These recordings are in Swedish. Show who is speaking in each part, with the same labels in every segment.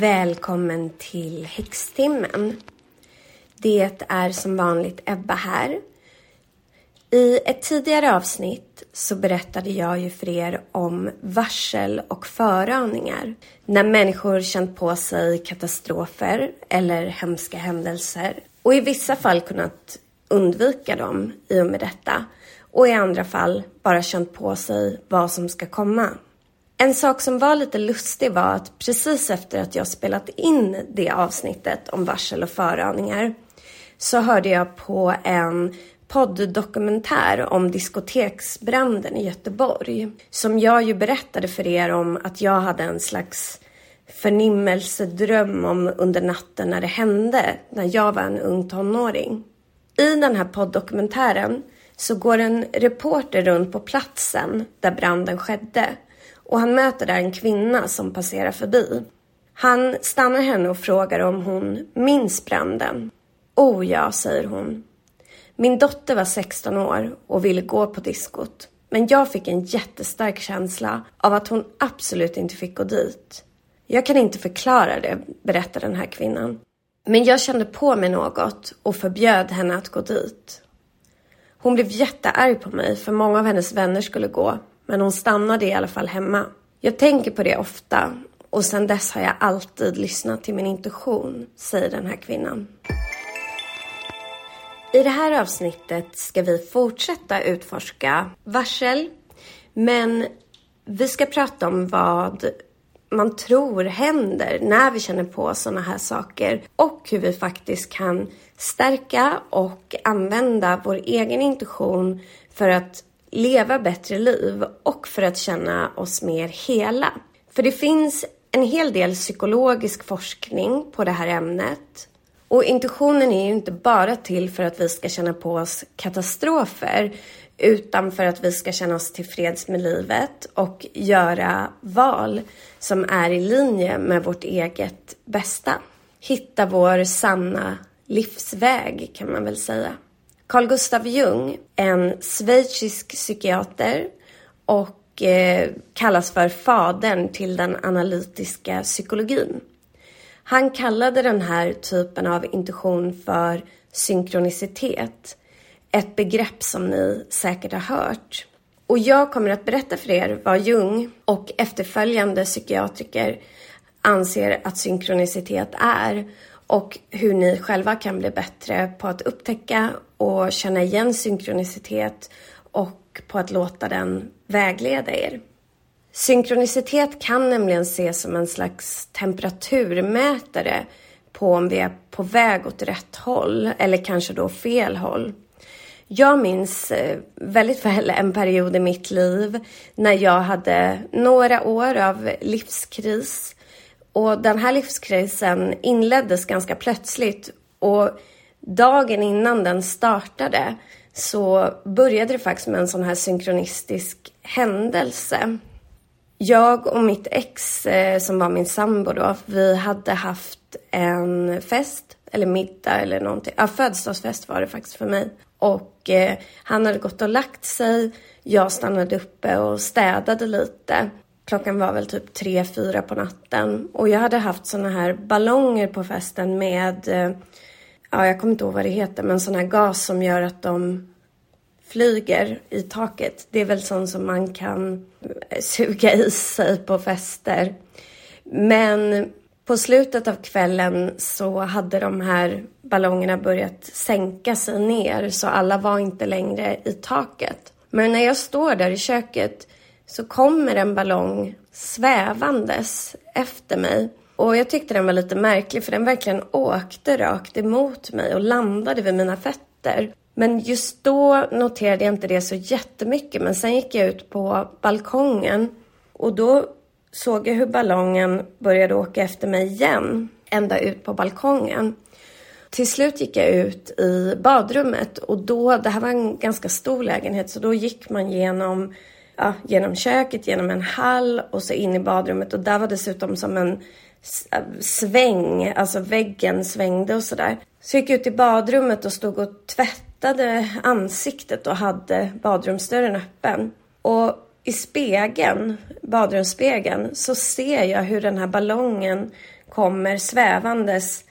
Speaker 1: Välkommen till Häxtimmen. Det är som vanligt Ebba här. I ett tidigare avsnitt så berättade jag ju för er om varsel och föraningar. När människor känt på sig katastrofer eller hemska händelser och i vissa fall kunnat undvika dem i och med detta och i andra fall bara känt på sig vad som ska komma. En sak som var lite lustig var att precis efter att jag spelat in det avsnittet om varsel och föraningar så hörde jag på en podddokumentär om diskoteksbranden i Göteborg. Som jag ju berättade för er om att jag hade en slags förnimmelsedröm om under natten när det hände, när jag var en ung tonåring. I den här poddokumentären så går en reporter runt på platsen där branden skedde och han möter där en kvinna som passerar förbi. Han stannar henne och frågar om hon minns branden. Oh ja, säger hon. Min dotter var 16 år och ville gå på diskot. Men jag fick en jättestark känsla av att hon absolut inte fick gå dit. Jag kan inte förklara det, berättar den här kvinnan. Men jag kände på mig något och förbjöd henne att gå dit. Hon blev jättearg på mig för många av hennes vänner skulle gå men hon stannade i alla fall hemma. Jag tänker på det ofta och sedan dess har jag alltid lyssnat till min intuition, säger den här kvinnan. I det här avsnittet ska vi fortsätta utforska varsel, men vi ska prata om vad man tror händer när vi känner på sådana här saker och hur vi faktiskt kan stärka och använda vår egen intuition för att leva bättre liv och för att känna oss mer hela. För det finns en hel del psykologisk forskning på det här ämnet. Och intuitionen är ju inte bara till för att vi ska känna på oss katastrofer utan för att vi ska känna oss tillfreds med livet och göra val som är i linje med vårt eget bästa. Hitta vår sanna livsväg kan man väl säga. Carl Gustav Jung, en schweizisk psykiater och eh, kallas för fadern till den analytiska psykologin. Han kallade den här typen av intuition för synkronicitet. Ett begrepp som ni säkert har hört. Och jag kommer att berätta för er vad Jung och efterföljande psykiatriker anser att synkronicitet är och hur ni själva kan bli bättre på att upptäcka och känna igen synkronicitet och på att låta den vägleda er. Synkronicitet kan nämligen ses som en slags temperaturmätare på om vi är på väg åt rätt håll eller kanske då fel håll. Jag minns eh, väldigt väl en period i mitt liv när jag hade några år av livskris och den här livskrisen inleddes ganska plötsligt och dagen innan den startade så började det faktiskt med en sån här synkronistisk händelse. Jag och mitt ex, eh, som var min sambo då, vi hade haft en fest, eller middag eller någonting. Ja, födelsedagsfest var det faktiskt för mig. Och eh, han hade gått och lagt sig. Jag stannade uppe och städade lite. Klockan var väl typ tre, fyra på natten och jag hade haft såna här ballonger på festen med, eh, ja jag kommer inte ihåg vad det heter, men sån här gas som gör att de flyger i taket. Det är väl sånt som man kan eh, suga i sig på fester. Men på slutet av kvällen så hade de här ballongerna börjat sänka sig ner så alla var inte längre i taket. Men när jag står där i köket så kommer en ballong svävandes efter mig. Och jag tyckte den var lite märklig för den verkligen åkte rakt emot mig och landade vid mina fötter. Men just då noterade jag inte det så jättemycket men sen gick jag ut på balkongen och då såg jag hur ballongen började åka efter mig igen ända ut på balkongen. Till slut gick jag ut i badrummet och då, det här var en ganska stor lägenhet, så då gick man genom ja, genom köket, genom en hall och så in i badrummet och där var dessutom som en sväng, alltså väggen svängde och sådär. Så jag gick ut i badrummet och stod och tvättade ansiktet och hade badrumsdörren öppen. Och i spegeln, badrumsspegeln, så ser jag hur den här ballongen kommer svävandes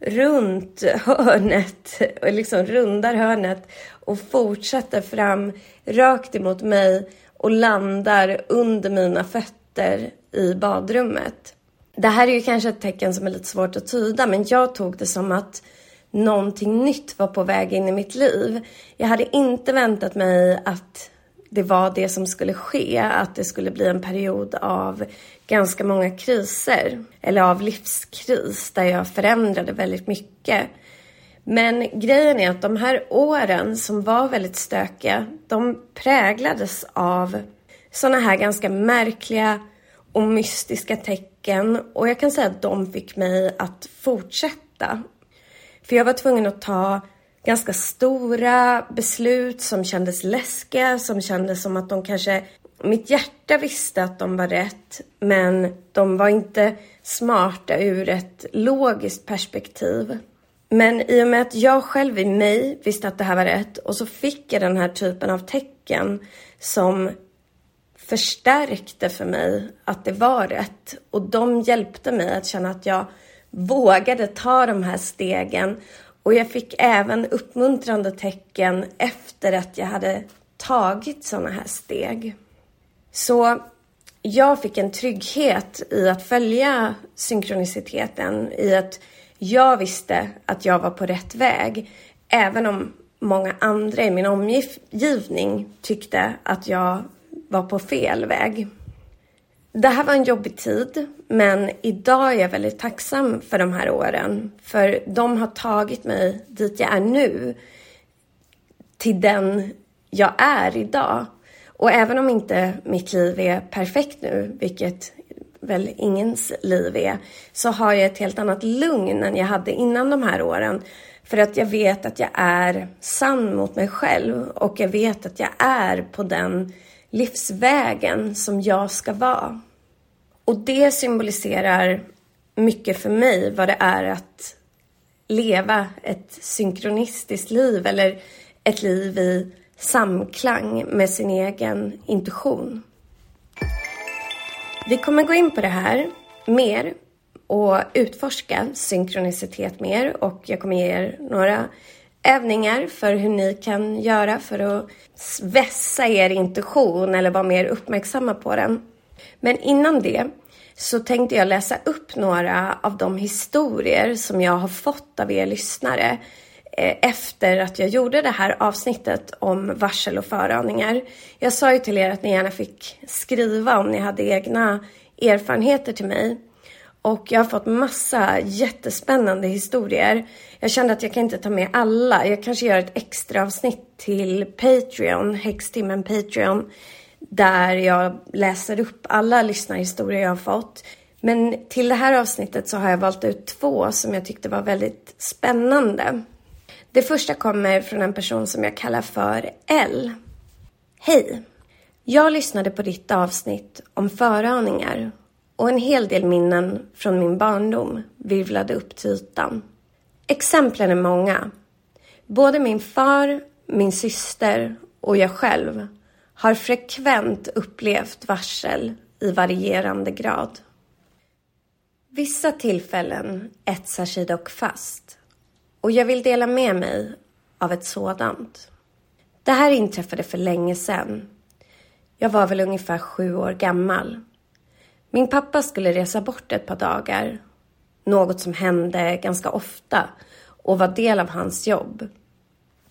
Speaker 1: runt hörnet, liksom rundar hörnet och fortsätter fram rakt emot mig och landar under mina fötter i badrummet. Det här är ju kanske ett tecken som är lite svårt att tyda, men jag tog det som att någonting nytt var på väg in i mitt liv. Jag hade inte väntat mig att det var det som skulle ske, att det skulle bli en period av ganska många kriser, eller av livskris, där jag förändrade väldigt mycket. Men grejen är att de här åren som var väldigt stökiga, de präglades av sådana här ganska märkliga och mystiska tecken och jag kan säga att de fick mig att fortsätta. För jag var tvungen att ta ganska stora beslut som kändes läskiga, som kändes som att de kanske... Mitt hjärta visste att de var rätt, men de var inte smarta ur ett logiskt perspektiv. Men i och med att jag själv i mig visste att det här var rätt och så fick jag den här typen av tecken som förstärkte för mig att det var rätt. Och de hjälpte mig att känna att jag vågade ta de här stegen. Och jag fick även uppmuntrande tecken efter att jag hade tagit sådana här steg. Så jag fick en trygghet i att följa synkroniciteten, i att jag visste att jag var på rätt väg. Även om många andra i min omgivning tyckte att jag var på fel väg. Det här var en jobbig tid, men idag är jag väldigt tacksam för de här åren. För de har tagit mig dit jag är nu, till den jag är idag. Och även om inte mitt liv är perfekt nu, vilket väl ingens liv är, så har jag ett helt annat lugn än jag hade innan de här åren. För att jag vet att jag är sann mot mig själv och jag vet att jag är på den livsvägen som jag ska vara. Och det symboliserar mycket för mig vad det är att leva ett synkronistiskt liv eller ett liv i samklang med sin egen intuition. Vi kommer gå in på det här mer och utforska synkronicitet mer och jag kommer ge er några övningar för hur ni kan göra för att vässa er intuition eller vara mer uppmärksamma på den. Men innan det så tänkte jag läsa upp några av de historier som jag har fått av er lyssnare eh, efter att jag gjorde det här avsnittet om varsel och föraningar. Jag sa ju till er att ni gärna fick skriva om ni hade egna erfarenheter till mig. Och jag har fått massa jättespännande historier. Jag kände att jag kan inte ta med alla. Jag kanske gör ett extra avsnitt till Patreon, Häxtimmen Patreon, där jag läser upp alla lyssnarhistorier jag har fått. Men till det här avsnittet så har jag valt ut två som jag tyckte var väldigt spännande. Det första kommer från en person som jag kallar för L. Hej! Jag lyssnade på ditt avsnitt om föraningar och en hel del minnen från min barndom virvlade upp till ytan. Exemplen är många. Både min far, min syster och jag själv har frekvent upplevt varsel i varierande grad. Vissa tillfällen etsar sig dock fast och jag vill dela med mig av ett sådant. Det här inträffade för länge sedan. Jag var väl ungefär sju år gammal. Min pappa skulle resa bort ett par dagar. Något som hände ganska ofta och var del av hans jobb.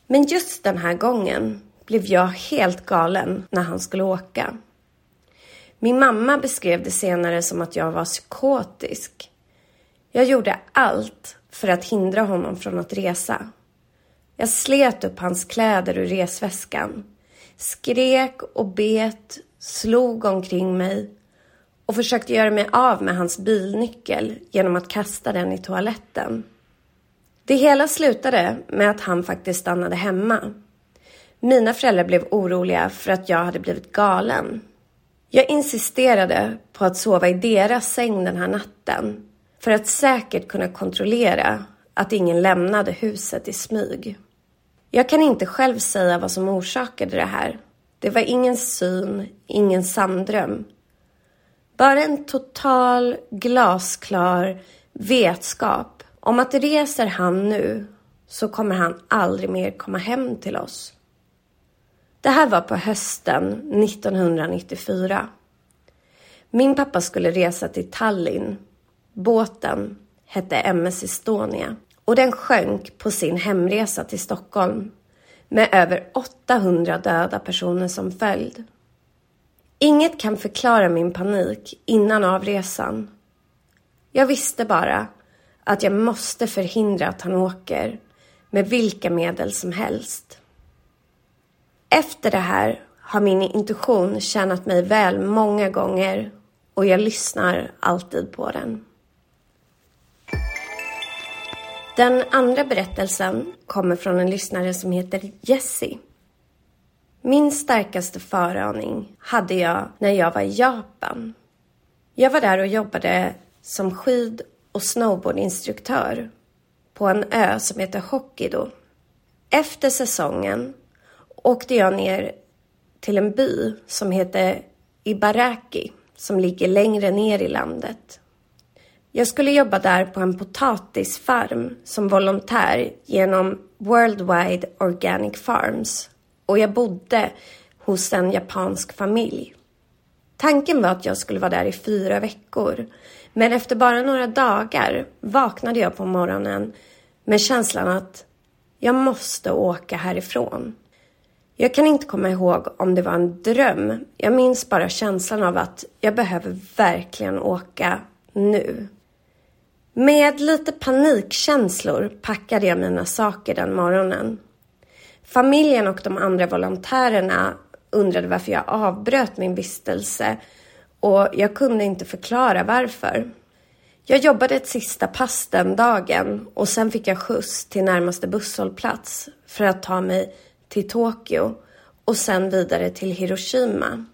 Speaker 1: Men just den här gången blev jag helt galen när han skulle åka. Min mamma beskrev det senare som att jag var psykotisk. Jag gjorde allt för att hindra honom från att resa. Jag slet upp hans kläder ur resväskan, skrek och bet, slog omkring mig och försökte göra mig av med hans bilnyckel genom att kasta den i toaletten. Det hela slutade med att han faktiskt stannade hemma. Mina föräldrar blev oroliga för att jag hade blivit galen. Jag insisterade på att sova i deras säng den här natten för att säkert kunna kontrollera att ingen lämnade huset i smyg. Jag kan inte själv säga vad som orsakade det här. Det var ingen syn, ingen sanddröm. Bara en total, glasklar vetskap om att reser han nu så kommer han aldrig mer komma hem till oss. Det här var på hösten 1994. Min pappa skulle resa till Tallinn. Båten hette MS Estonia och den sjönk på sin hemresa till Stockholm med över 800 döda personer som följd. Inget kan förklara min panik innan avresan. Jag visste bara att jag måste förhindra att han åker med vilka medel som helst. Efter det här har min intuition tjänat mig väl många gånger och jag lyssnar alltid på den. Den andra berättelsen kommer från en lyssnare som heter Jessie. Min starkaste föraning hade jag när jag var i Japan. Jag var där och jobbade som skid och snowboardinstruktör på en ö som heter Hokkaido. Efter säsongen åkte jag ner till en by som heter Ibaraki som ligger längre ner i landet. Jag skulle jobba där på en potatisfarm som volontär genom Worldwide Organic Farms och jag bodde hos en japansk familj. Tanken var att jag skulle vara där i fyra veckor men efter bara några dagar vaknade jag på morgonen med känslan att jag måste åka härifrån. Jag kan inte komma ihåg om det var en dröm. Jag minns bara känslan av att jag behöver verkligen åka nu. Med lite panikkänslor packade jag mina saker den morgonen. Familjen och de andra volontärerna undrade varför jag avbröt min vistelse och jag kunde inte förklara varför. Jag jobbade ett sista pass den dagen och sen fick jag skjuts till närmaste busshållplats för att ta mig till Tokyo och sen vidare till Hiroshima.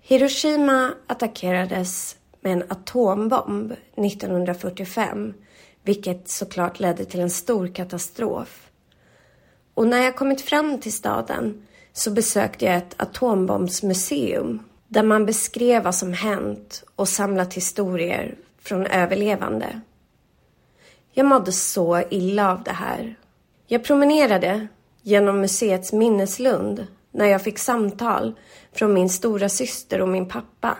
Speaker 1: Hiroshima attackerades med en atombomb 1945 vilket såklart ledde till en stor katastrof. Och när jag kommit fram till staden så besökte jag ett atombombsmuseum där man beskrev vad som hänt och samlat historier från överlevande. Jag mådde så illa av det här. Jag promenerade genom museets minneslund när jag fick samtal från min stora syster och min pappa.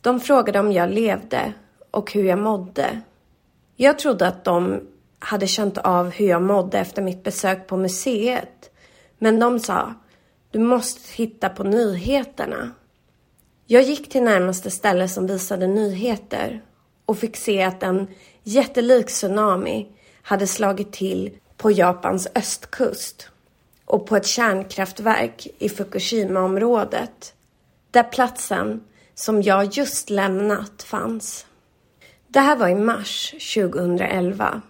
Speaker 1: De frågade om jag levde och hur jag mådde. Jag trodde att de hade känt av hur jag mådde efter mitt besök på museet. Men de sa, du måste titta på nyheterna. Jag gick till närmaste ställe som visade nyheter och fick se att en jättelik tsunami hade slagit till på Japans östkust och på ett kärnkraftverk i Fukushima-området där platsen som jag just lämnat fanns. Det här var i mars 2011.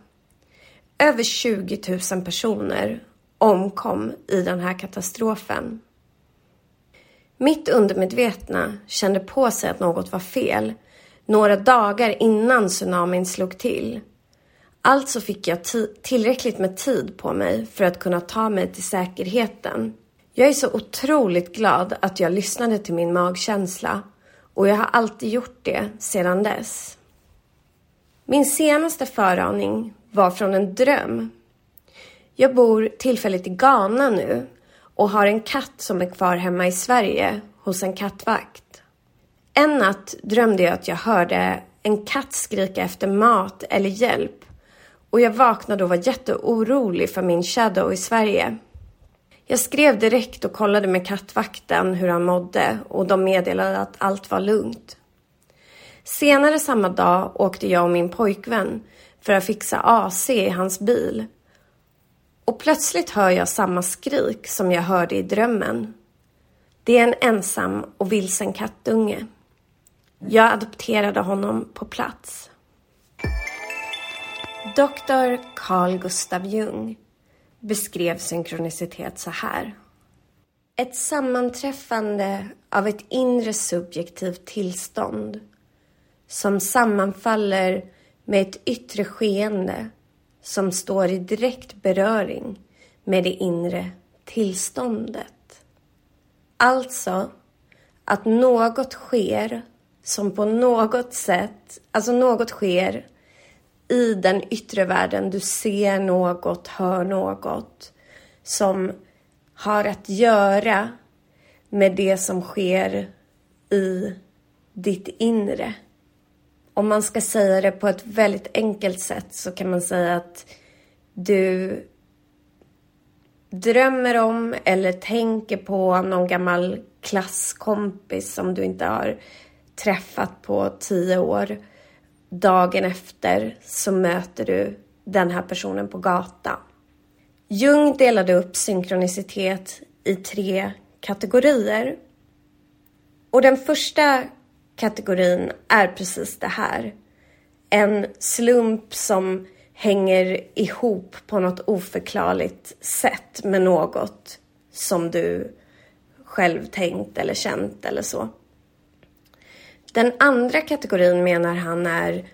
Speaker 1: Över 20 000 personer omkom i den här katastrofen. Mitt undermedvetna kände på sig att något var fel några dagar innan tsunamin slog till. Alltså fick jag tillräckligt med tid på mig för att kunna ta mig till säkerheten. Jag är så otroligt glad att jag lyssnade till min magkänsla och jag har alltid gjort det sedan dess. Min senaste föraning var från en dröm. Jag bor tillfälligt i Ghana nu och har en katt som är kvar hemma i Sverige hos en kattvakt. En natt drömde jag att jag hörde en katt skrika efter mat eller hjälp och jag vaknade och var jätteorolig för min shadow i Sverige. Jag skrev direkt och kollade med kattvakten hur han mådde och de meddelade att allt var lugnt. Senare samma dag åkte jag och min pojkvän för att fixa AC i hans bil. Och plötsligt hör jag samma skrik som jag hörde i drömmen. Det är en ensam och vilsen kattunge. Jag adopterade honom på plats. Doktor Carl Gustav Jung beskrev synkronicitet så här. Ett sammanträffande av ett inre subjektivt tillstånd som sammanfaller med ett yttre skeende som står i direkt beröring med det inre tillståndet. Alltså att något sker som på något sätt, alltså något sker i den yttre världen. Du ser något, hör något som har att göra med det som sker i ditt inre. Om man ska säga det på ett väldigt enkelt sätt så kan man säga att du drömmer om eller tänker på någon gammal klasskompis som du inte har träffat på tio år. Dagen efter så möter du den här personen på gatan. Jung delade upp synkronicitet i tre kategorier. Och den första kategorin är precis det här. En slump som hänger ihop på något oförklarligt sätt med något som du själv tänkt eller känt eller så. Den andra kategorin menar han är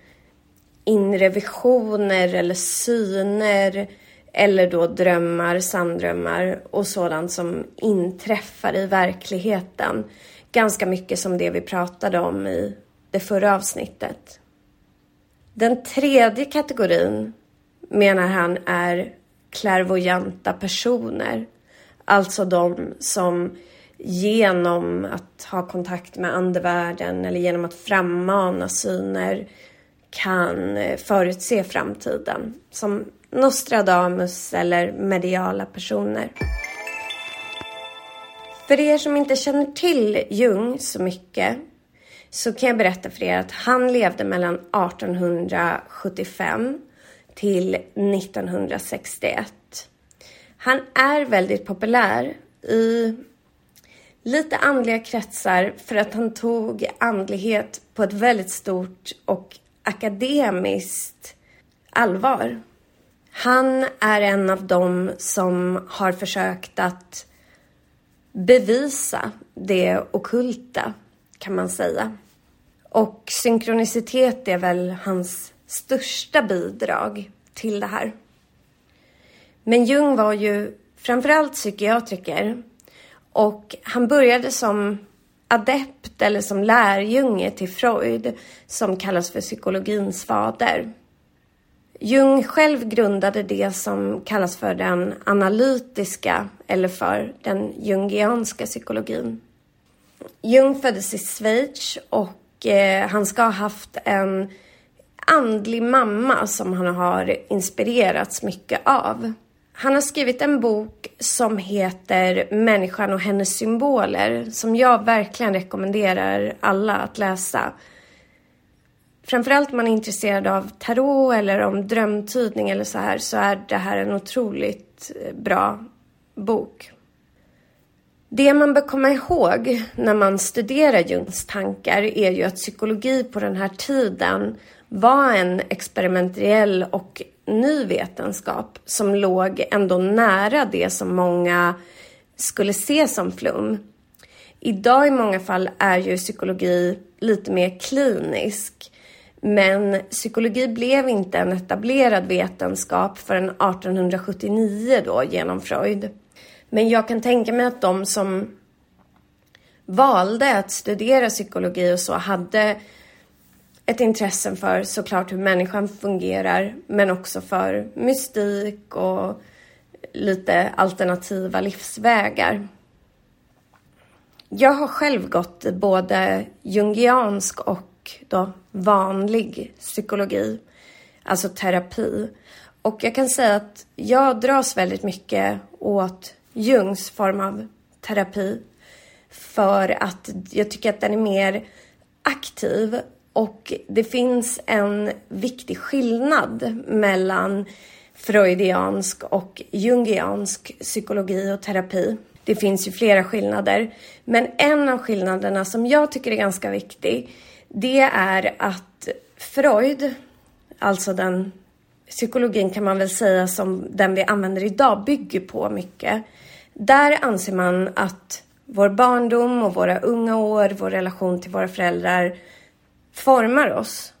Speaker 1: inre visioner eller syner eller då drömmar, sanddrömmar och sådant som inträffar i verkligheten. Ganska mycket som det vi pratade om i det förra avsnittet. Den tredje kategorin menar han är klärvoajanta personer. Alltså de som genom att ha kontakt med andevärlden eller genom att frammana syner kan eh, förutse framtiden. Som Nostradamus eller mediala personer. För er som inte känner till Jung så mycket så kan jag berätta för er att han levde mellan 1875 till 1961. Han är väldigt populär i lite andliga kretsar för att han tog andlighet på ett väldigt stort och akademiskt allvar. Han är en av dem som har försökt att bevisa det okulta, kan man säga. Och synkronicitet är väl hans största bidrag till det här. Men Jung var ju framförallt psykiatriker och han började som adept eller som lärjunge till Freud som kallas för psykologins fader. Jung själv grundade det som kallas för den analytiska eller för den jungianska psykologin. Jung föddes i Schweiz och eh, han ska ha haft en andlig mamma som han har inspirerats mycket av. Han har skrivit en bok som heter Människan och hennes symboler som jag verkligen rekommenderar alla att läsa. Framförallt om man är intresserad av tarot eller om drömtydning eller så här så är det här en otroligt eh, bra bok. Det man bör komma ihåg när man studerar Jungs tankar är ju att psykologi på den här tiden var en experimentell och ny vetenskap som låg ändå nära det som många skulle se som flum. Idag i många fall är ju psykologi lite mer klinisk. Men psykologi blev inte en etablerad vetenskap förrän 1879 då genom Freud. Men jag kan tänka mig att de som valde att studera psykologi och så hade ett intresse för såklart hur människan fungerar men också för mystik och lite alternativa livsvägar. Jag har själv gått både jungiansk och då vanlig psykologi, alltså terapi. Och jag kan säga att jag dras väldigt mycket åt Jungs form av terapi för att jag tycker att den är mer aktiv och det finns en viktig skillnad mellan freudiansk och jungiansk psykologi och terapi. Det finns ju flera skillnader, men en av skillnaderna som jag tycker är ganska viktig, det är att Freud, alltså den psykologin kan man väl säga som den vi använder idag, bygger på mycket. Där anser man att vår barndom och våra unga år, vår relation till våra föräldrar formar oss.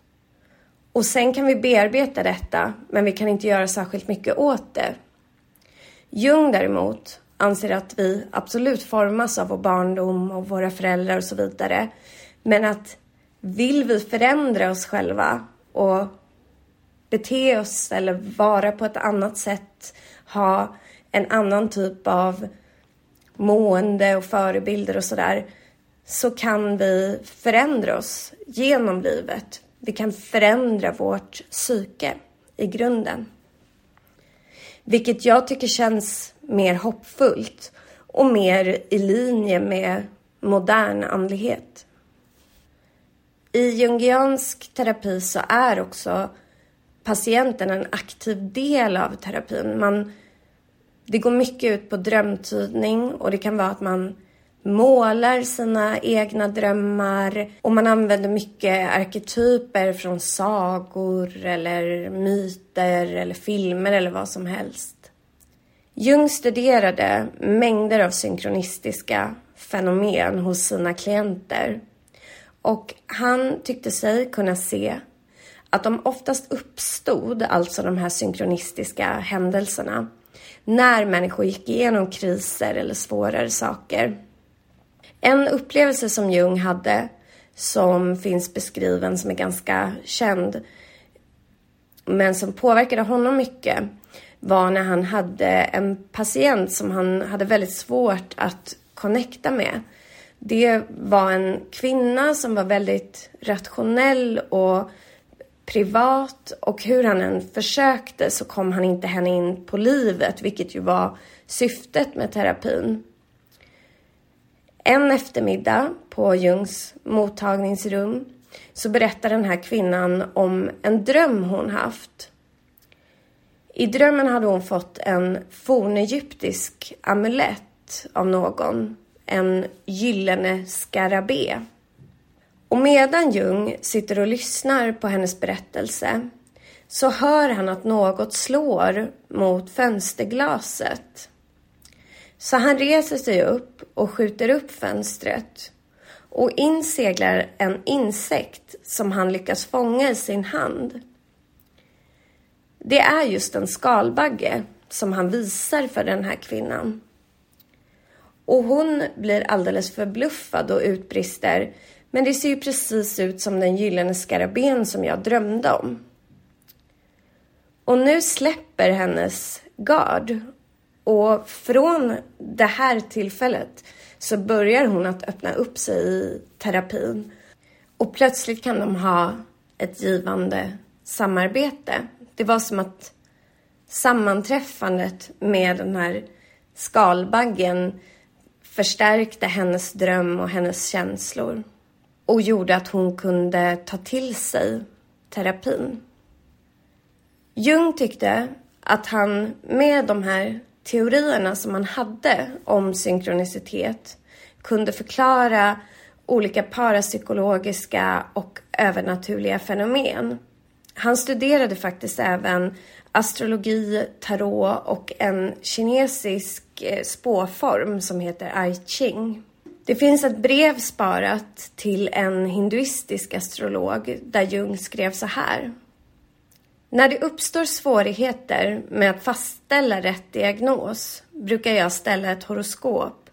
Speaker 1: Och sen kan vi bearbeta detta, men vi kan inte göra särskilt mycket åt det. Jung däremot anser att vi absolut formas av vår barndom och våra föräldrar och så vidare. Men att vill vi förändra oss själva och bete oss eller vara på ett annat sätt, ha en annan typ av mående och förebilder och sådär, så kan vi förändra oss genom livet. Vi kan förändra vårt psyke i grunden. Vilket jag tycker känns mer hoppfullt och mer i linje med modern andlighet. I jungiansk terapi så är också patienten en aktiv del av terapin. Man, det går mycket ut på drömtydning och det kan vara att man målar sina egna drömmar och man använder mycket arketyper från sagor eller myter eller filmer eller vad som helst. Jung studerade mängder av synkronistiska fenomen hos sina klienter och han tyckte sig kunna se att de oftast uppstod, alltså de här synkronistiska händelserna, när människor gick igenom kriser eller svårare saker. En upplevelse som Jung hade, som finns beskriven, som är ganska känd, men som påverkade honom mycket, var när han hade en patient som han hade väldigt svårt att connecta med. Det var en kvinna som var väldigt rationell och privat och hur han än försökte så kom han inte henne in på livet, vilket ju var syftet med terapin. En eftermiddag på Jungs mottagningsrum så berättar den här kvinnan om en dröm hon haft. I drömmen hade hon fått en fornegyptisk amulett av någon, en gyllene skarabé. Och medan Jung sitter och lyssnar på hennes berättelse så hör han att något slår mot fönsterglaset. Så han reser sig upp och skjuter upp fönstret och in seglar en insekt som han lyckas fånga i sin hand. Det är just en skalbagge som han visar för den här kvinnan. Och hon blir alldeles förbluffad och utbrister men det ser ju precis ut som den gyllene skarabén som jag drömde om. Och nu släpper hennes gard och från det här tillfället så börjar hon att öppna upp sig i terapin. Och plötsligt kan de ha ett givande samarbete. Det var som att sammanträffandet med den här skalbaggen förstärkte hennes dröm och hennes känslor och gjorde att hon kunde ta till sig terapin. Jung tyckte att han med de här teorierna som han hade om synkronicitet kunde förklara olika parapsykologiska och övernaturliga fenomen. Han studerade faktiskt även astrologi, tarot och en kinesisk eh, spåform som heter I Ching. Det finns ett brev sparat till en hinduistisk astrolog där Jung skrev så här. När det uppstår svårigheter med att fastställa rätt diagnos brukar jag ställa ett horoskop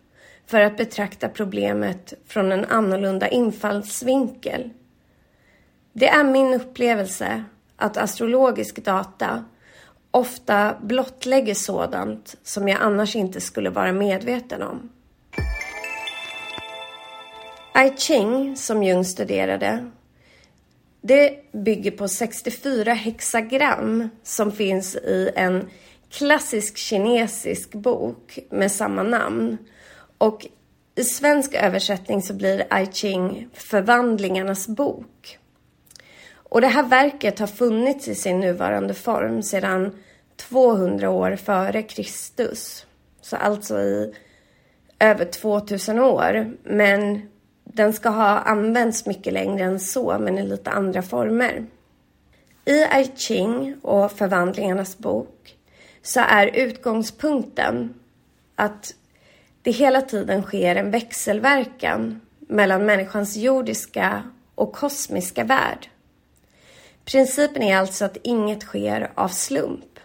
Speaker 1: för att betrakta problemet från en annorlunda infallsvinkel. Det är min upplevelse att astrologisk data ofta blottlägger sådant som jag annars inte skulle vara medveten om. I Ching, som Jung studerade, det bygger på 64 hexagram som finns i en klassisk kinesisk bok med samma namn. Och i svensk översättning så blir I Ching Förvandlingarnas bok. Och det här verket har funnits i sin nuvarande form sedan 200 år före Kristus. Så alltså i över 2000 år. Men den ska ha använts mycket längre än så, men i lite andra former. I I Ching och Förvandlingarnas bok så är utgångspunkten att det hela tiden sker en växelverkan mellan människans jordiska och kosmiska värld. Principen är alltså att inget sker av slump,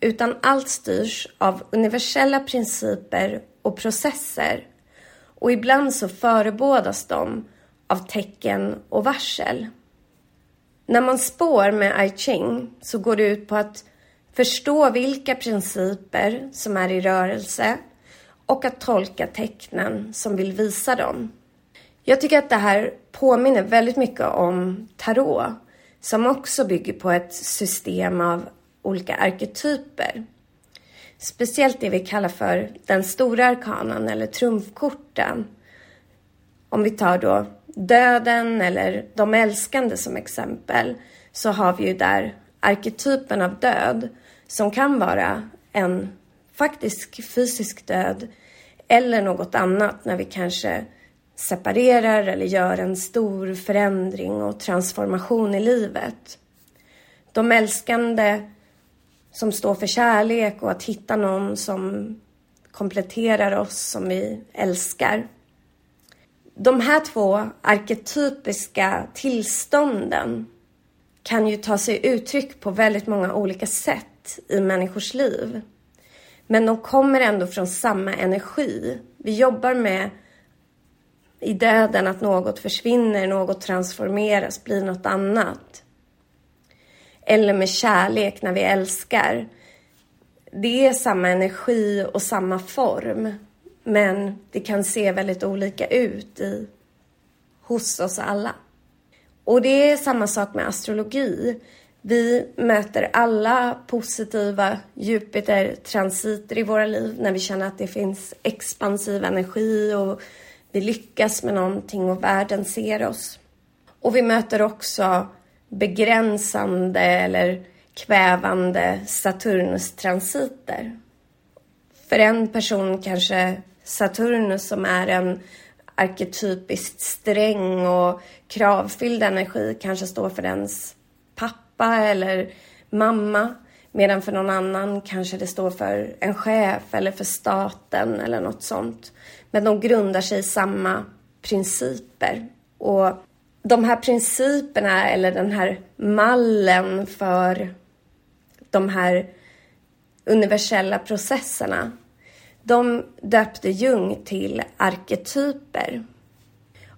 Speaker 1: utan allt styrs av universella principer och processer och ibland så förebådas de av tecken och varsel. När man spår med I Ching så går det ut på att förstå vilka principer som är i rörelse och att tolka tecknen som vill visa dem. Jag tycker att det här påminner väldigt mycket om tarot som också bygger på ett system av olika arketyper. Speciellt det vi kallar för den stora arkanan eller trumfkorten. Om vi tar då döden eller de älskande som exempel så har vi ju där arketypen av död som kan vara en faktisk fysisk död eller något annat när vi kanske separerar eller gör en stor förändring och transformation i livet. De älskande som står för kärlek och att hitta någon som kompletterar oss som vi älskar. De här två arketypiska tillstånden kan ju ta sig uttryck på väldigt många olika sätt i människors liv. Men de kommer ändå från samma energi. Vi jobbar med i döden att något försvinner, något transformeras, blir något annat. Eller med kärlek när vi älskar. Det är samma energi och samma form. Men det kan se väldigt olika ut i, hos oss alla. Och det är samma sak med astrologi. Vi möter alla positiva Jupiter-transiter i våra liv när vi känner att det finns expansiv energi och vi lyckas med någonting och världen ser oss. Och vi möter också begränsande eller kvävande Saturnus-transiter. För en person kanske Saturnus som är en arketypiskt sträng och kravfylld energi kanske står för ens pappa eller mamma. Medan för någon annan kanske det står för en chef eller för staten eller något sånt. Men de grundar sig i samma principer. Och de här principerna eller den här mallen för de här universella processerna de döpte Jung till arketyper.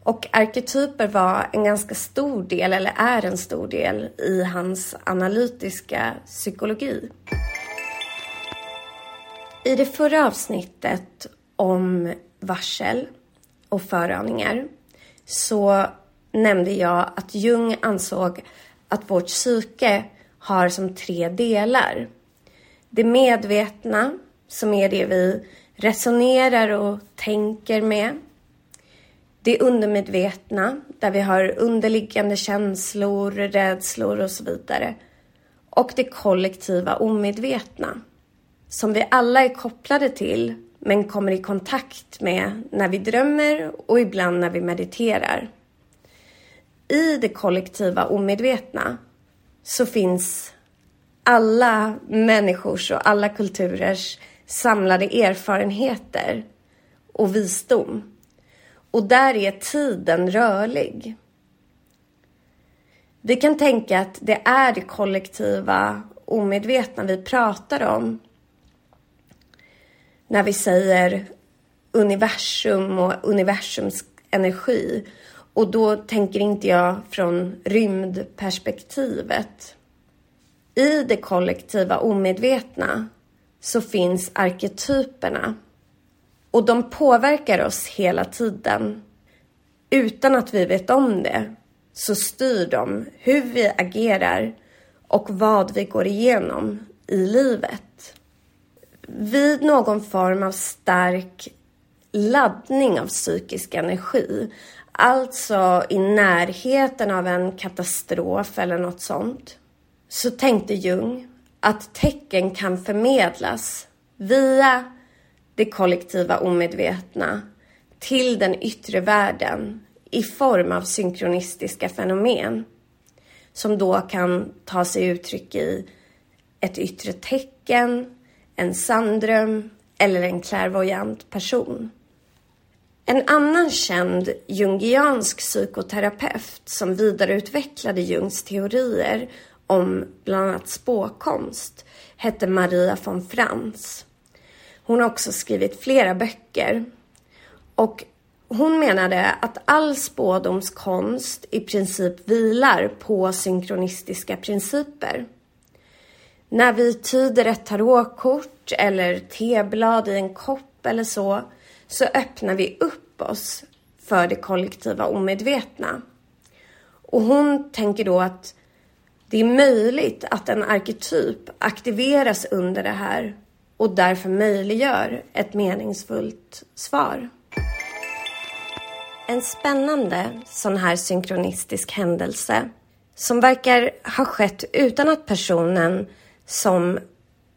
Speaker 1: Och arketyper var en ganska stor del, eller är en stor del, i hans analytiska psykologi. I det förra avsnittet om varsel och föraningar så nämnde jag att Jung ansåg att vårt psyke har som tre delar. Det medvetna, som är det vi resonerar och tänker med. Det undermedvetna, där vi har underliggande känslor, rädslor och så vidare. Och det kollektiva omedvetna, som vi alla är kopplade till men kommer i kontakt med när vi drömmer och ibland när vi mediterar. I det kollektiva omedvetna så finns alla människors och alla kulturers samlade erfarenheter och visdom. Och där är tiden rörlig. Vi kan tänka att det är det kollektiva omedvetna vi pratar om när vi säger universum och universums energi. Och då tänker inte jag från rymdperspektivet. I det kollektiva omedvetna så finns arketyperna. Och de påverkar oss hela tiden. Utan att vi vet om det så styr de hur vi agerar och vad vi går igenom i livet. Vid någon form av stark laddning av psykisk energi, alltså i närheten av en katastrof eller något sånt, så tänkte Jung att tecken kan förmedlas via det kollektiva omedvetna till den yttre världen i form av synkronistiska fenomen som då kan ta sig uttryck i ett yttre tecken, en sanndröm eller en klärvoajant person. En annan känd jungiansk psykoterapeut som vidareutvecklade Jungs teorier om bland annat spåkonst hette Maria von Franz. Hon har också skrivit flera böcker. Och hon menade att all spådomskonst i princip vilar på synkronistiska principer. När vi tyder ett tarotkort eller teblad i en kopp eller så, så öppnar vi upp oss för det kollektiva omedvetna. Och hon tänker då att det är möjligt att en arketyp aktiveras under det här och därför möjliggör ett meningsfullt svar. En spännande sån här synkronistisk händelse som verkar ha skett utan att personen som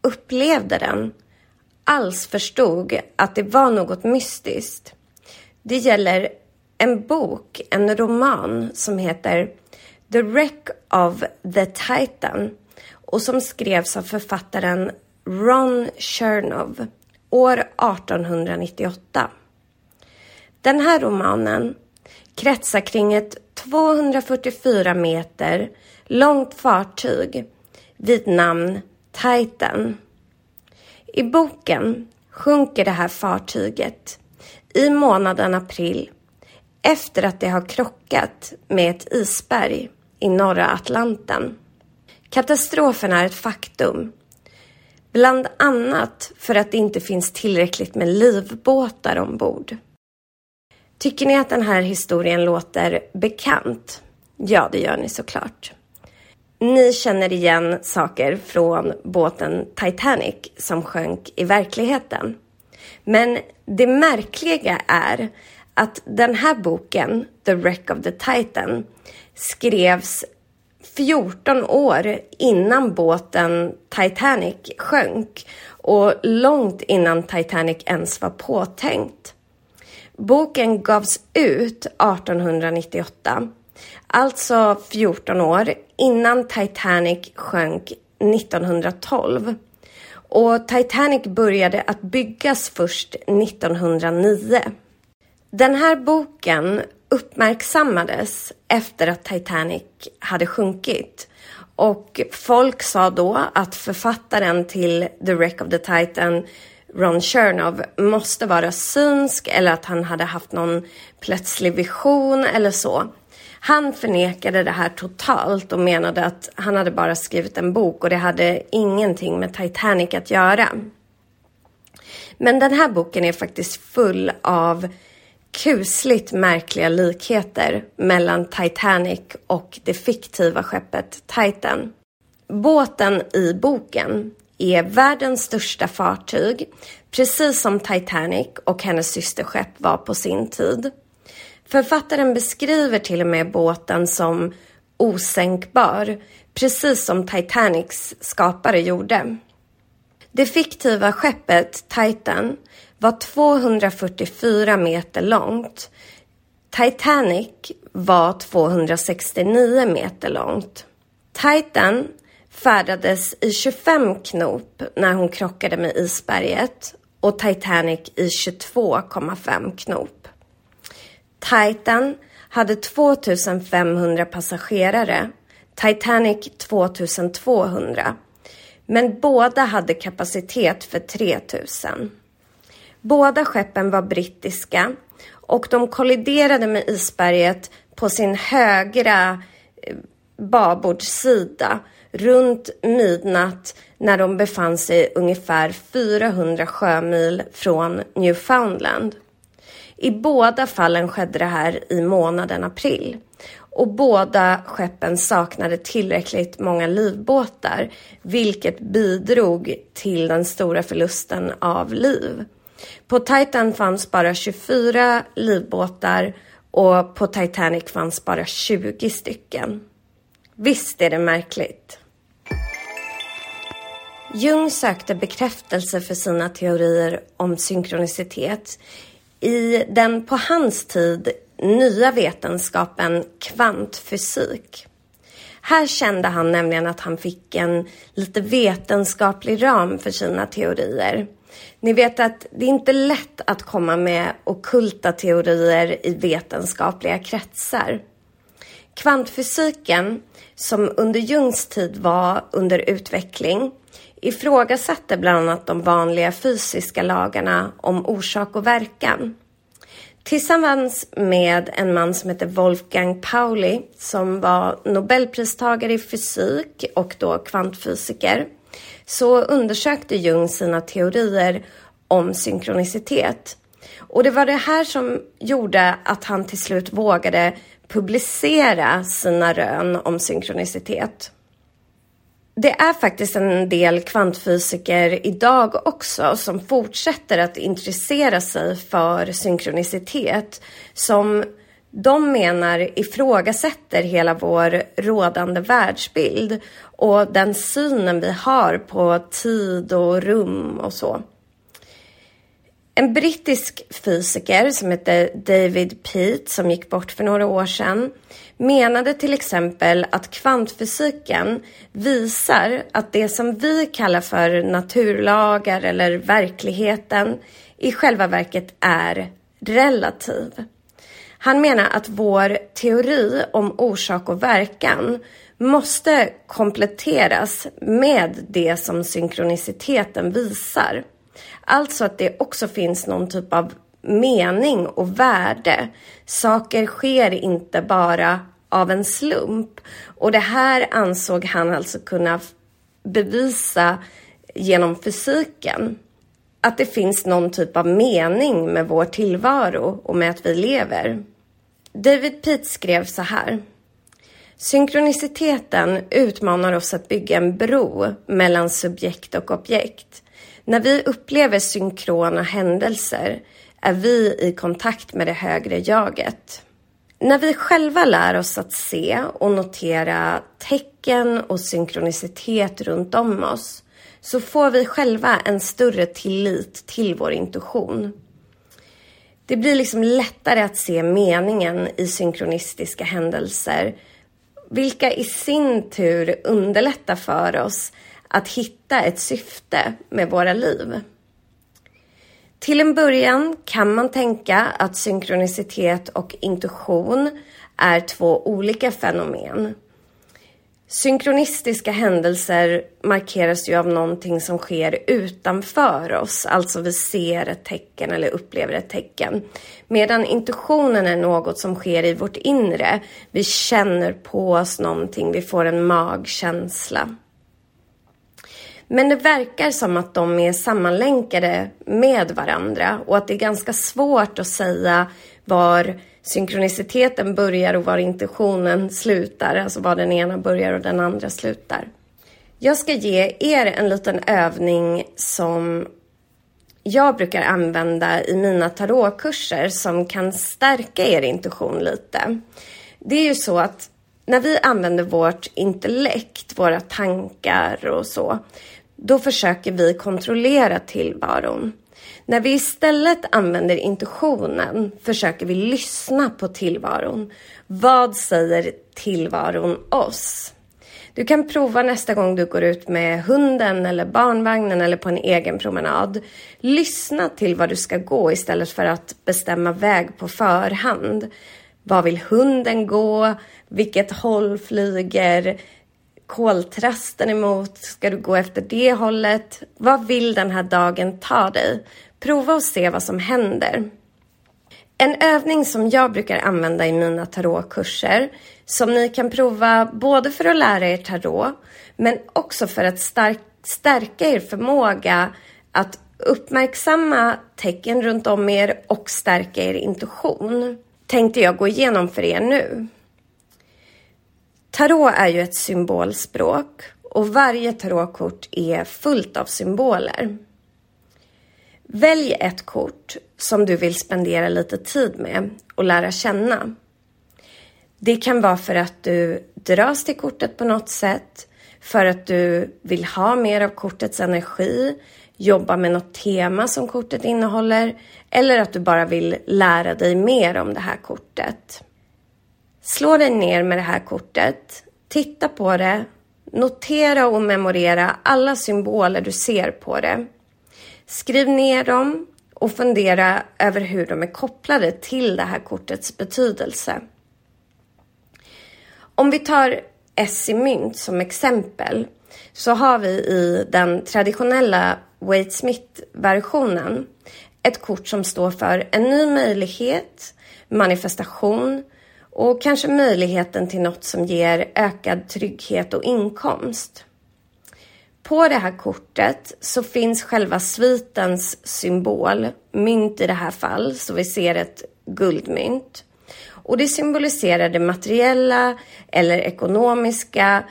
Speaker 1: upplevde den alls förstod att det var något mystiskt. Det gäller en bok, en roman som heter The Wreck of the Titan och som skrevs av författaren Ron Chernov år 1898. Den här romanen kretsar kring ett 244 meter långt fartyg vid namn Titan. I boken sjunker det här fartyget i månaden april efter att det har krockat med ett isberg i norra Atlanten. Katastrofen är ett faktum. Bland annat för att det inte finns tillräckligt med livbåtar ombord. Tycker ni att den här historien låter bekant? Ja, det gör ni såklart. Ni känner igen saker från båten Titanic som sjönk i verkligheten. Men det märkliga är att den här boken, The Wreck of the Titan, skrevs 14 år innan båten Titanic sjönk och långt innan Titanic ens var påtänkt. Boken gavs ut 1898, alltså 14 år innan Titanic sjönk 1912. Och Titanic började att byggas först 1909. Den här boken uppmärksammades efter att Titanic hade sjunkit. Och folk sa då att författaren till The Wreck of the Titan, Ron Chernow, måste vara synsk eller att han hade haft någon plötslig vision eller så. Han förnekade det här totalt och menade att han hade bara skrivit en bok och det hade ingenting med Titanic att göra. Men den här boken är faktiskt full av kusligt märkliga likheter mellan Titanic och det fiktiva skeppet Titan. Båten i boken är världens största fartyg, precis som Titanic och hennes systerskepp var på sin tid. Författaren beskriver till och med båten som osänkbar, precis som Titanics skapare gjorde. Det fiktiva skeppet Titan var 244 meter långt. Titanic var 269 meter långt. Titan färdades i 25 knop när hon krockade med isberget och Titanic i 22,5 knop. Titan hade 2500 passagerare, Titanic 2200. Men båda hade kapacitet för 3000. Båda skeppen var brittiska och de kolliderade med isberget på sin högra eh, babordssida runt midnatt när de befann sig ungefär 400 sjömil från Newfoundland. I båda fallen skedde det här i månaden april och båda skeppen saknade tillräckligt många livbåtar vilket bidrog till den stora förlusten av liv. På Titan fanns bara 24 livbåtar och på Titanic fanns bara 20 stycken. Visst är det märkligt? Jung sökte bekräftelse för sina teorier om synkronicitet i den på hans tid nya vetenskapen kvantfysik. Här kände han nämligen att han fick en lite vetenskaplig ram för sina teorier. Ni vet att det är inte lätt att komma med okulta teorier i vetenskapliga kretsar. Kvantfysiken, som under Jungs tid var under utveckling, ifrågasatte bland annat de vanliga fysiska lagarna om orsak och verkan. Tillsammans med en man som heter Wolfgang Pauli som var nobelpristagare i fysik och då kvantfysiker så undersökte Jung sina teorier om synkronicitet. Och det var det här som gjorde att han till slut vågade publicera sina rön om synkronicitet. Det är faktiskt en del kvantfysiker idag också som fortsätter att intressera sig för synkronicitet som de menar ifrågasätter hela vår rådande världsbild och den synen vi har på tid och rum och så. En brittisk fysiker som heter David Peat som gick bort för några år sedan menade till exempel att kvantfysiken visar att det som vi kallar för naturlagar eller verkligheten i själva verket är relativ. Han menar att vår teori om orsak och verkan måste kompletteras med det som synkroniciteten visar. Alltså att det också finns någon typ av mening och värde. Saker sker inte bara av en slump. Och det här ansåg han alltså kunna bevisa genom fysiken. Att det finns någon typ av mening med vår tillvaro och med att vi lever. David Peat skrev så här. Synkroniciteten utmanar oss att bygga en bro mellan subjekt och objekt. När vi upplever synkrona händelser är vi i kontakt med det högre jaget. När vi själva lär oss att se och notera tecken och synkronicitet runt om oss så får vi själva en större tillit till vår intuition. Det blir liksom lättare att se meningen i synkronistiska händelser vilka i sin tur underlättar för oss att hitta ett syfte med våra liv. Till en början kan man tänka att synkronicitet och intuition är två olika fenomen. Synkronistiska händelser markeras ju av någonting som sker utanför oss, alltså vi ser ett tecken eller upplever ett tecken. Medan intuitionen är något som sker i vårt inre. Vi känner på oss någonting, vi får en magkänsla. Men det verkar som att de är sammanlänkade med varandra och att det är ganska svårt att säga var synkroniciteten börjar och var intentionen slutar. Alltså var den ena börjar och den andra slutar. Jag ska ge er en liten övning som jag brukar använda i mina tarotkurser som kan stärka er intuition lite. Det är ju så att när vi använder vårt intellekt, våra tankar och så, då försöker vi kontrollera tillvaron. När vi istället använder intuitionen försöker vi lyssna på tillvaron. Vad säger tillvaron oss? Du kan prova nästa gång du går ut med hunden eller barnvagnen eller på en egen promenad. Lyssna till var du ska gå istället för att bestämma väg på förhand. Var vill hunden gå? Vilket håll flyger koltrasten emot? Ska du gå efter det hållet? Vad vill den här dagen ta dig? Prova och se vad som händer. En övning som jag brukar använda i mina tarotkurser som ni kan prova både för att lära er tarot men också för att stärka er förmåga att uppmärksamma tecken runt om er och stärka er intuition tänkte jag gå igenom för er nu. Tarot är ju ett symbolspråk och varje tarotkort är fullt av symboler. Välj ett kort som du vill spendera lite tid med och lära känna. Det kan vara för att du dras till kortet på något sätt, för att du vill ha mer av kortets energi, jobba med något tema som kortet innehåller eller att du bara vill lära dig mer om det här kortet. Slå dig ner med det här kortet, titta på det, notera och memorera alla symboler du ser på det. Skriv ner dem och fundera över hur de är kopplade till det här kortets betydelse. Om vi tar S i mynt som exempel så har vi i den traditionella Wade Smith-versionen ett kort som står för en ny möjlighet, manifestation och kanske möjligheten till något som ger ökad trygghet och inkomst. På det här kortet så finns själva svitens symbol, mynt i det här fall, så vi ser ett guldmynt. Och det symboliserar det materiella eller ekonomiska,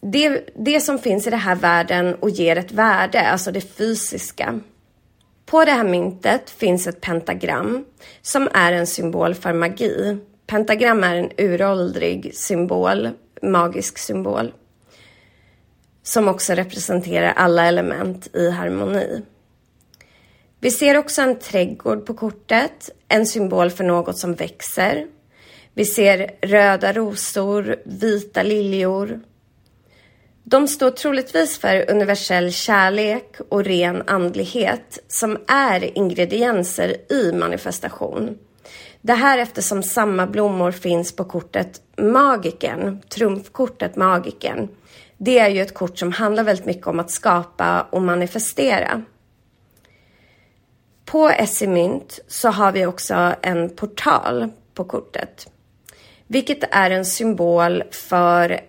Speaker 1: det, det som finns i den här världen och ger ett värde, alltså det fysiska. På det här myntet finns ett pentagram som är en symbol för magi. Pentagram är en uråldrig symbol, magisk symbol som också representerar alla element i harmoni. Vi ser också en trädgård på kortet, en symbol för något som växer. Vi ser röda rosor, vita liljor. De står troligtvis för universell kärlek och ren andlighet som är ingredienser i manifestation. Det här eftersom samma blommor finns på kortet Magiken, trumfkortet Magiken. Det är ju ett kort som handlar väldigt mycket om att skapa och manifestera. På Essimynt så har vi också en portal på kortet. Vilket är en symbol för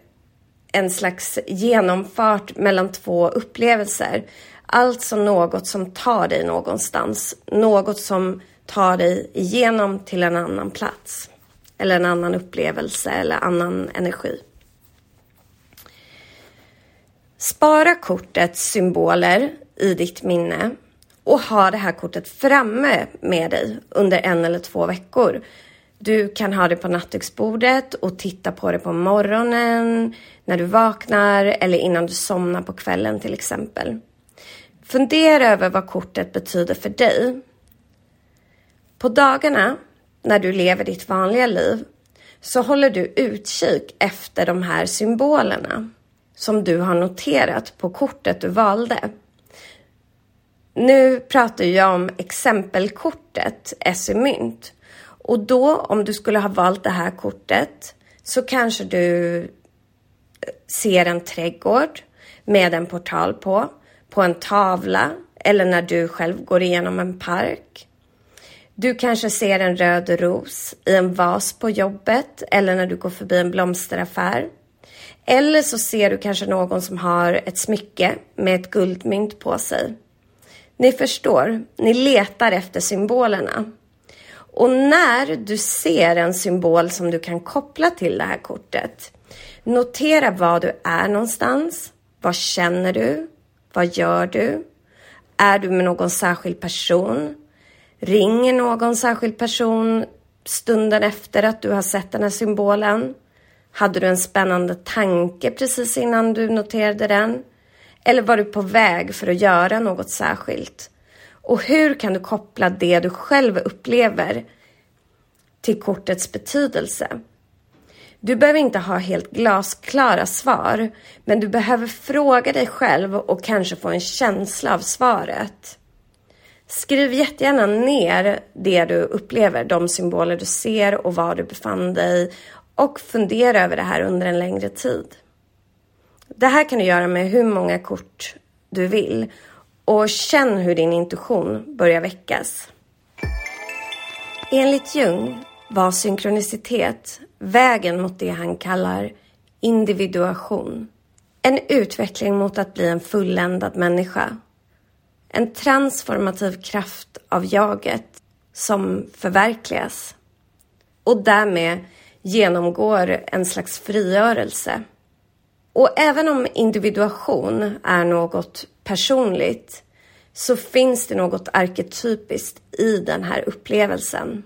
Speaker 1: en slags genomfart mellan två upplevelser. Alltså något som tar dig någonstans. Något som ta dig igenom till en annan plats. Eller en annan upplevelse eller annan energi. Spara kortets symboler i ditt minne och ha det här kortet framme med dig under en eller två veckor. Du kan ha det på nattduksbordet och titta på det på morgonen, när du vaknar eller innan du somnar på kvällen till exempel. Fundera över vad kortet betyder för dig. På dagarna när du lever ditt vanliga liv så håller du utkik efter de här symbolerna som du har noterat på kortet du valde. Nu pratar jag om exempelkortet SE-mynt och då om du skulle ha valt det här kortet så kanske du eh, ser en trädgård med en portal på, på en tavla eller när du själv går igenom en park. Du kanske ser en röd ros i en vas på jobbet eller när du går förbi en blomsteraffär. Eller så ser du kanske någon som har ett smycke med ett guldmynt på sig. Ni förstår, ni letar efter symbolerna. Och när du ser en symbol som du kan koppla till det här kortet, notera var du är någonstans. Vad känner du? Vad gör du? Är du med någon särskild person? Ringer någon särskild person stunden efter att du har sett den här symbolen? Hade du en spännande tanke precis innan du noterade den? Eller var du på väg för att göra något särskilt? Och hur kan du koppla det du själv upplever till kortets betydelse? Du behöver inte ha helt glasklara svar, men du behöver fråga dig själv och kanske få en känsla av svaret. Skriv jättegärna ner det du upplever, de symboler du ser och var du befann dig och fundera över det här under en längre tid. Det här kan du göra med hur många kort du vill och känn hur din intuition börjar väckas. Enligt Jung var synkronicitet vägen mot det han kallar individuation. En utveckling mot att bli en fulländad människa. En transformativ kraft av jaget som förverkligas och därmed genomgår en slags frigörelse. Och även om individuation är något personligt så finns det något arketypiskt i den här upplevelsen.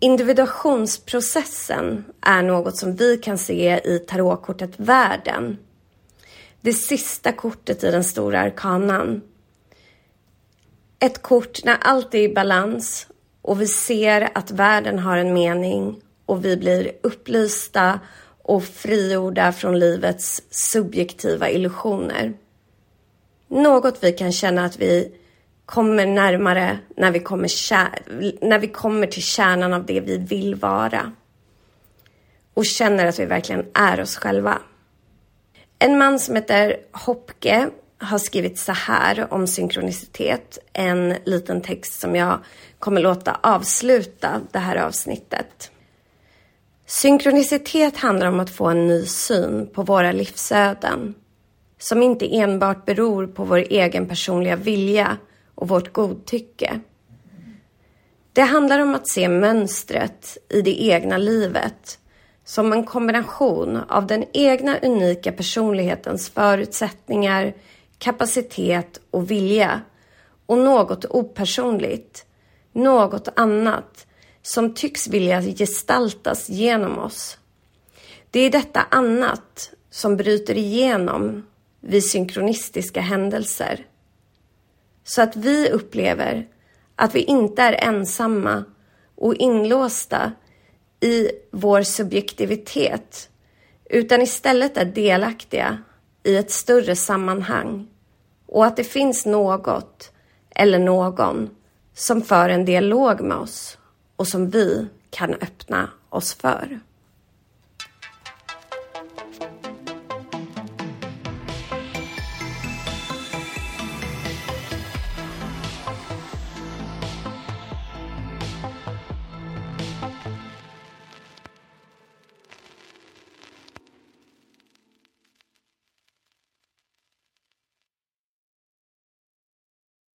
Speaker 1: Individuationsprocessen är något som vi kan se i tarotkortet Världen. Det sista kortet i den stora arkanan. Ett kort när allt är i balans och vi ser att världen har en mening och vi blir upplysta och frigjorda från livets subjektiva illusioner. Något vi kan känna att vi kommer närmare när vi kommer, när vi kommer till kärnan av det vi vill vara. Och känner att vi verkligen är oss själva. En man som heter Hopke har skrivit så här om synkronicitet. En liten text som jag kommer låta avsluta det här avsnittet. Synkronicitet handlar om att få en ny syn på våra livsöden som inte enbart beror på vår egen personliga vilja och vårt godtycke. Det handlar om att se mönstret i det egna livet som en kombination av den egna unika personlighetens förutsättningar, kapacitet och vilja och något opersonligt, något annat som tycks vilja gestaltas genom oss. Det är detta annat som bryter igenom vid synkronistiska händelser. Så att vi upplever att vi inte är ensamma och inlåsta i vår subjektivitet utan istället är delaktiga i ett större sammanhang och att det finns något eller någon som för en dialog med oss och som vi kan öppna oss för.